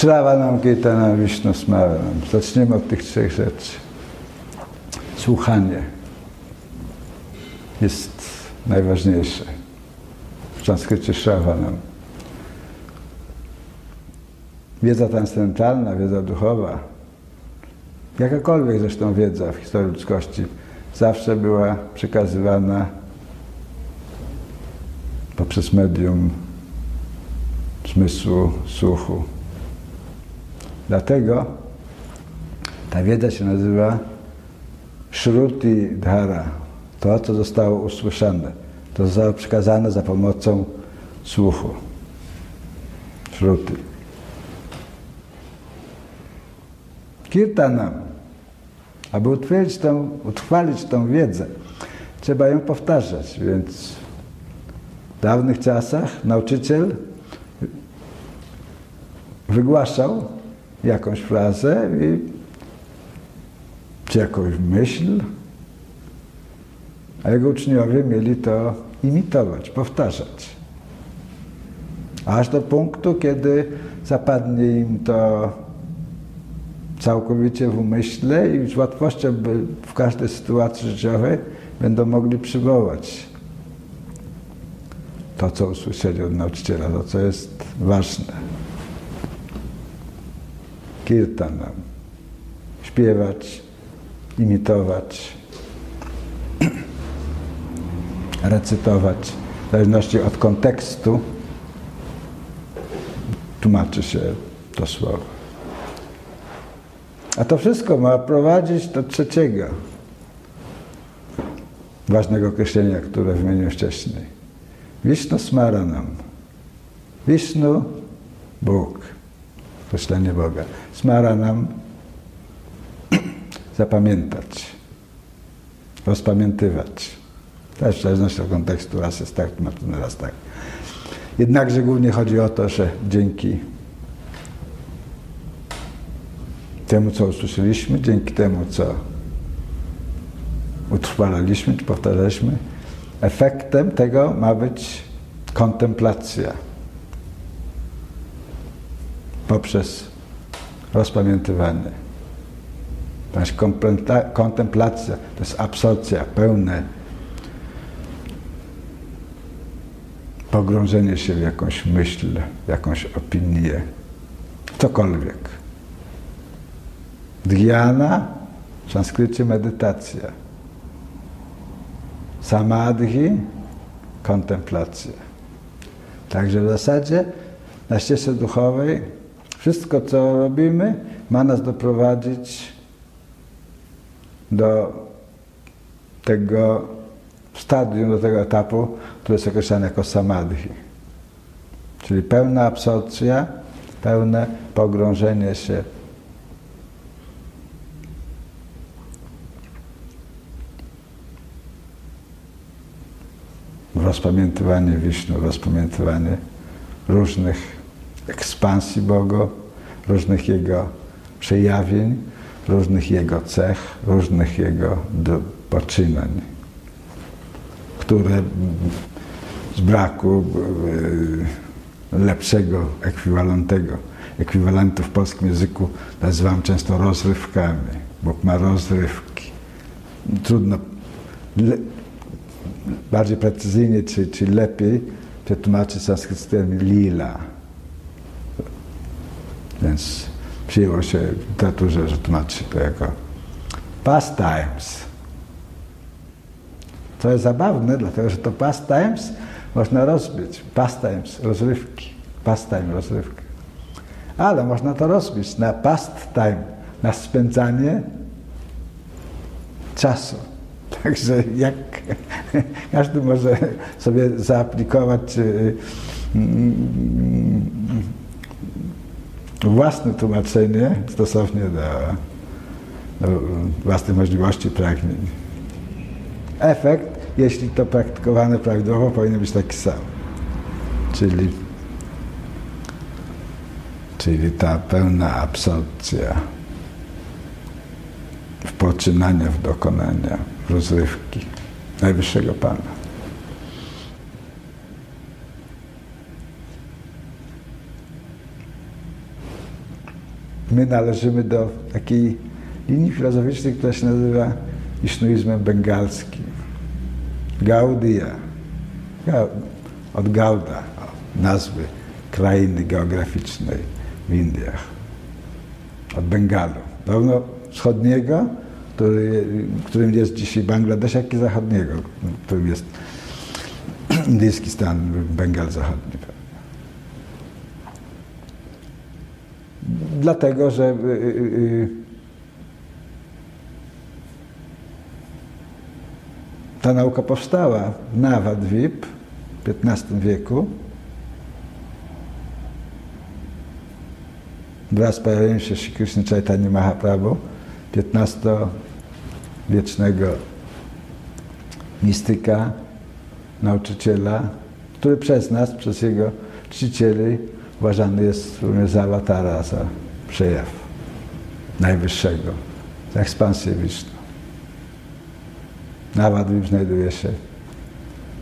Shravanam, Kirtanam, Vishnu Smaranam. Zaczniemy od tych trzech rzeczy. Słuchanie jest najważniejsze. W sanskrycie Shravanam. Wiedza transcendentalna, wiedza duchowa, jakakolwiek zresztą wiedza w historii ludzkości, zawsze była przekazywana poprzez medium zmysłu słuchu. Dlatego ta wiedza się nazywa Shruti Dhara. To, co zostało usłyszane. To zostało przekazane za pomocą słuchu. Shruti. Kirtanam. Aby utwierdzić tą, utrwalić tą wiedzę, trzeba ją powtarzać, więc w dawnych czasach nauczyciel wygłaszał jakąś frazę i, czy jakąś myśl, a jego uczniowie mieli to imitować, powtarzać. Aż do punktu, kiedy zapadnie im to całkowicie w umyśle i z łatwością w każdej sytuacji życiowej będą mogli przywołać to, co usłyszeli od nauczyciela, to, co jest ważne. Kirtanam. Śpiewać, imitować, recytować. W zależności od kontekstu tłumaczy się to słowo. A to wszystko ma prowadzić do trzeciego ważnego określenia, które wymieniłem wcześniej. Wisznu Smaranam. Wisznu, Bóg. Określenie Boga. Smaranam, zapamiętać, rozpamiętywać. Też w zależności od kontekstu, raz jest tak, raz tak. Jednakże głównie chodzi o to, że dzięki temu, co usłyszeliśmy, dzięki temu, co utrwalaliśmy, czy powtarzaliśmy, efektem tego ma być kontemplacja poprzez rozpamiętywanie. Ponieważ kontemplacja to jest absorpcja, pełne pogrążenie się w jakąś myśl, jakąś opinię, cokolwiek. Dhyana, w sanskrycie medytacja. Samadhi, kontemplacja. Także w zasadzie na ścieżce duchowej wszystko, co robimy, ma nas doprowadzić do tego stadium, do tego etapu, który jest określany jako samadhi. Czyli pełna absorpcja, pełne pogrążenie się rozpamiętywanie Wisznu, rozpamiętywanie różnych ekspansji Boga, różnych Jego przejawień, różnych Jego cech, różnych Jego poczynań, które z braku e, lepszego ekwiwalentego, ekwiwalentu w polskim języku nazywam często rozrywkami. Bóg ma rozrywki. Trudno, le, bardziej precyzyjnie czy, czy lepiej przetłumaczyć sanskrytem lila. Więc przyjęło się w literaturze, że tłumaczy to jako pastimes. To jest zabawne, dlatego że to pastimes można rozbić. Pastimes, rozrywki. Pastime, rozrywka. Ale można to rozbić na pastime, na spędzanie czasu. Także jak każdy może sobie zaaplikować y, mm, własne tłumaczenie stosownie do, do własnych możliwości pragnień. Efekt, jeśli to praktykowane prawidłowo, powinien być taki sam. Czyli, czyli ta pełna absorpcja w poczynania, w dokonania, w rozrywki Najwyższego Pana. My należymy do takiej linii filozoficznej, która się nazywa wisznuizmem bengalskim. Gaudia. Od Gauda, nazwy krainy geograficznej w Indiach. Od Bengalu. Zarówno wschodniego, który, którym jest dzisiaj Bangladesz, jak i zachodniego, którym jest indyjski stan, Bengal Zachodni. Dlatego, że y, y, y, ta nauka powstała w Navadvip w XV wieku. Wraz z pojawieniem się Sri Krishna Chaitanya Mahaprabhu, XV-wiecznego mistyka, nauczyciela, który przez nas, przez jego czcicieli uważany jest również za awatara, za przejaw najwyższego, ekspansję Wisznu. Nawadwip znajduje się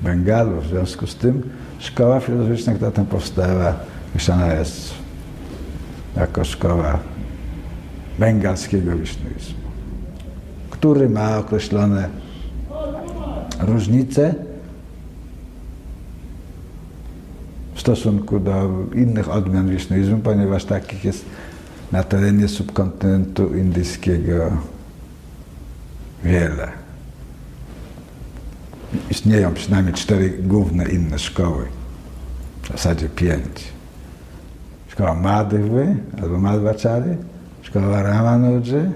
w Bengalu, w związku z tym szkoła filozoficzna, która tam powstała, myślana jest jako szkoła bengalskiego wisznuizmu, który ma określone różnice w stosunku do innych odmian wisznuizmu, ponieważ takich jest na terenie subkontynentu indyjskiego wiele. Istnieją przynajmniej cztery główne inne szkoły, w zasadzie pięć. Szkoła Madhwy albo Madhvachary, szkoła Ramanuji,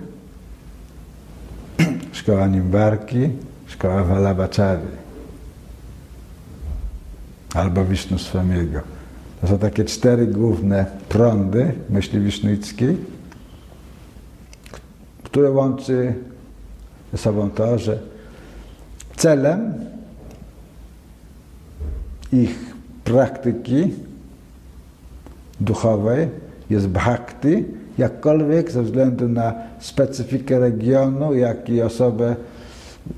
szkoła Nimbarki, szkoła Vallabhachary albo Wisznu-Swamiego. To są takie cztery główne prądy myśli wisznuickiej, które łączy ze sobą to, że celem ich praktyki duchowej jest bhakti, jakkolwiek ze względu na specyfikę regionu, jak i osobę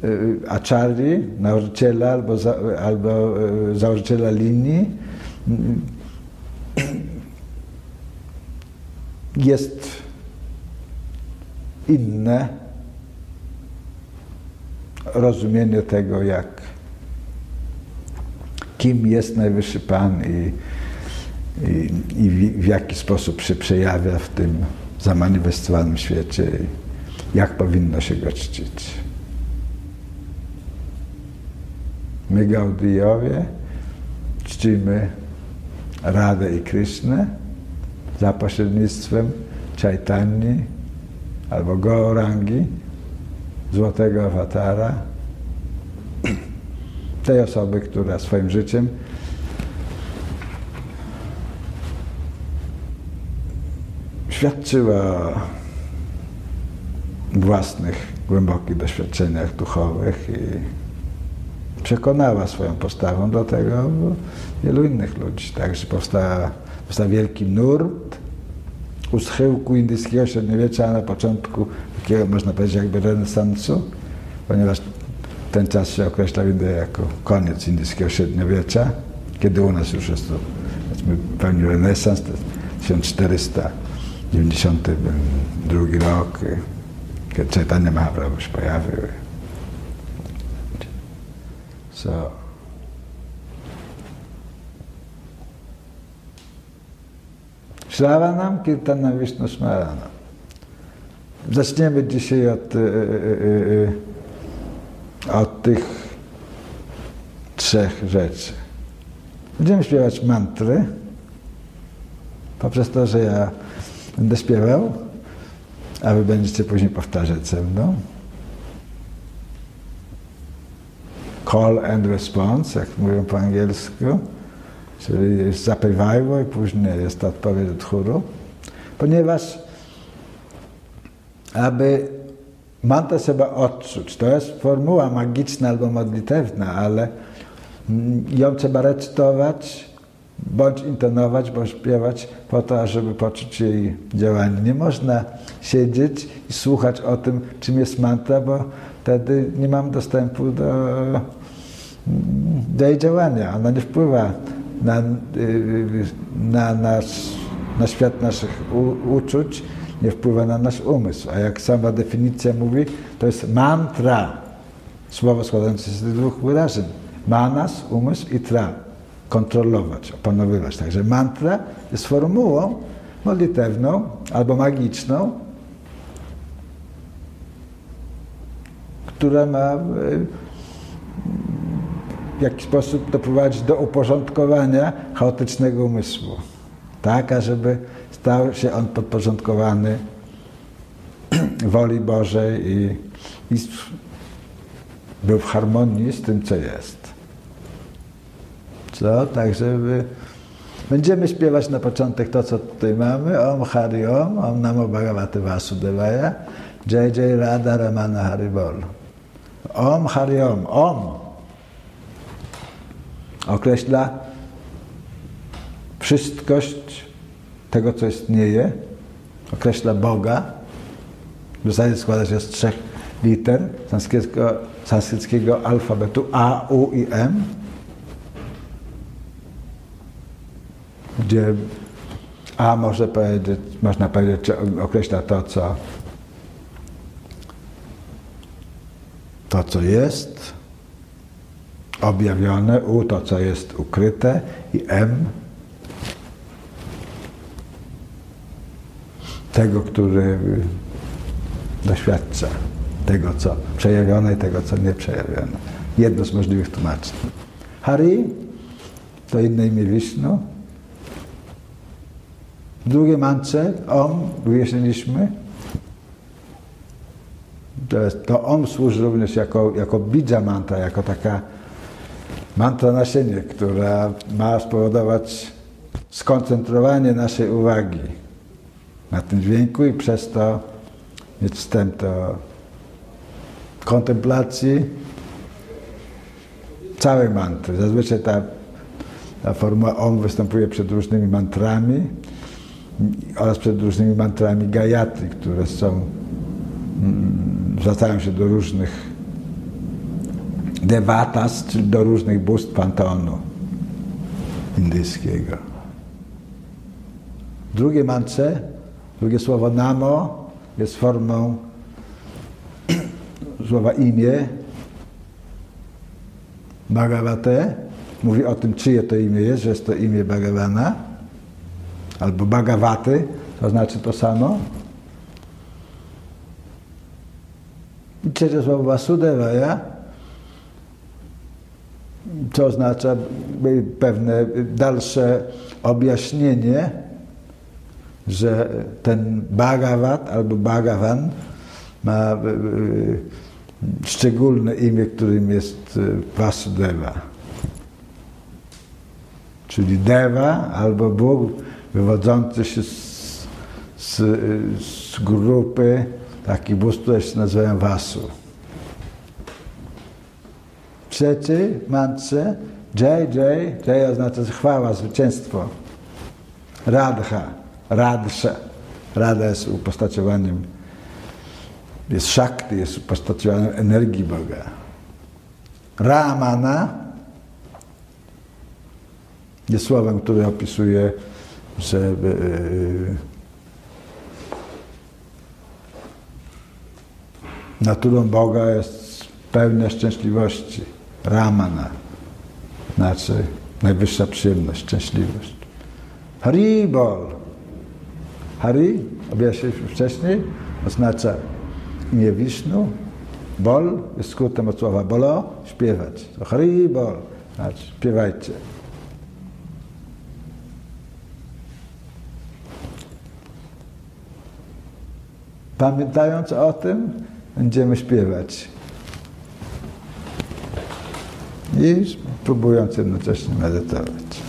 Y, aczari, nauczyciela albo, za, albo y, założyciela linii jest inne rozumienie tego, jak kim jest Najwyższy Pan i, i, i w, jaki sposób się przejawia w tym zamanifestowanym świecie jak powinno się go czcić. My Gaudijowie czcimy Radę i Krishnę za pośrednictwem Chaitani albo Gaurangi, złotego awatara, tej osoby, która swoim życiem świadczyła o własnych głębokich doświadczeniach duchowych i przekonała swoją postawą do tego wielu innych ludzi. Także powstał, powstał wielki nurt u schyłku indyjskiego średniowiecza, na początku takiego, można powiedzieć, jakby renesansu, ponieważ ten czas się określa jako koniec indyjskiego średniowiecza, kiedy u nas już jest to, pełni renesans, to 1492 rok, kiedy Chaitanya Mahaprabhu się pojawił. So. Shravanam Kirtanam Vishnu Smaranam. Zaczniemy dzisiaj od, y, y, y, od tych trzech rzeczy. Będziemy śpiewać mantry poprzez to, że ja będę śpiewał, a wy będziecie później powtarzać ze mną. call and response, jak mówią po angielsku, czyli zapewajło i później jest odpowiedź od chóru, ponieważ aby mantrę trzeba odczuć. To jest formuła magiczna albo modlitewna, ale ją trzeba recytować, bądź intonować, bądź śpiewać po to, ażeby poczuć jej działanie. Nie można siedzieć i słuchać o tym, czym jest mantra, bo wtedy nie mam dostępu do, do jej działania. Ona nie wpływa na, na nasz na świat naszych u, uczuć, nie wpływa na nasz umysł. A jak sama definicja mówi, to jest mantra. Słowo składające się z dwóch wyrażeń. Manas, umysł i tra. Kontrolować, opanowywać. Także mantra jest formułą modlitewną albo magiczną, która ma e, w jakiś sposób doprowadzić do uporządkowania chaotycznego umysłu. Tak, ażeby stał się on podporządkowany woli Bożej i, i był w harmonii z tym, co jest. Co? Tak, żeby Będziemy śpiewać na początek to, co tutaj mamy. Om Hari Om, Om Namo Bhagavate Vasudevaya, Jai Jai Radha Ramana Haribol. Om Hari Om. Om określa wszystkość tego, co istnieje, określa Boga. W zasadzie składa się z trzech liter sanskryckiego, sanskryckiego alfabetu A, U i M. Gdzie A może powiedzieć, można powiedzieć, określa to, co to, co jest, objawione, U to, co jest ukryte i M tego, który doświadcza tego, co przejawione i tego, co nie przejawione. Jedno z możliwych tłumaczeń. Hari to inne imię Wisznu. Drugie mantrze, Om, wyjaśniliśmy. To, jest, to Om służy również jako, jako bidża mantra, jako taka mantra nasienie, która ma spowodować skoncentrowanie naszej uwagi na tym dźwięku i przez to mieć wstęp do kontemplacji całej mantry. Zazwyczaj ta, ta formuła OM występuje przed różnymi mantrami oraz przed różnymi mantrami gayatri, które są, mm, zwracają się do różnych devatas, czyli do różnych bóstw panteonu indyjskiego. Drugie mantrze, drugie słowo namo jest formą słowa imię. Bhagavate mówi o tym, czyje to imię jest, że jest to imię Bhagavana, albo Bhagavaty, to znaczy to samo. I trzecie słowo Vasudevaya, to oznacza pewne dalsze objaśnienie, że ten Bhagavat albo Bhagavan ma e, e, szczególne imię, którym jest e, Vasudeva. Czyli Deva albo Bóg wywodzący się z, z, z grupy takich bóstw, które się nazywają Vasu. Trzeci mantrze Jai Jai, Jai oznacza chwała, zwycięstwo. Radha, Radha. Radha jest upostaciowaniem, jest Shakti, jest upostaciowaniem energii Boga. Ramana jest słowem, które opisuje, że yy, naturą Boga jest pełnia szczęśliwości. Ramana, znaczy najwyższa przyjemność, szczęśliwość. Haribol. Hari, objaśniliśmy wcześniej, oznacza imię Wisznu. Bol jest skrótem od słowa bolo, śpiewać. To Haribol, znaczy śpiewajcie. Pamiętając o tym, będziemy śpiewać i próbując jednocześnie medytować.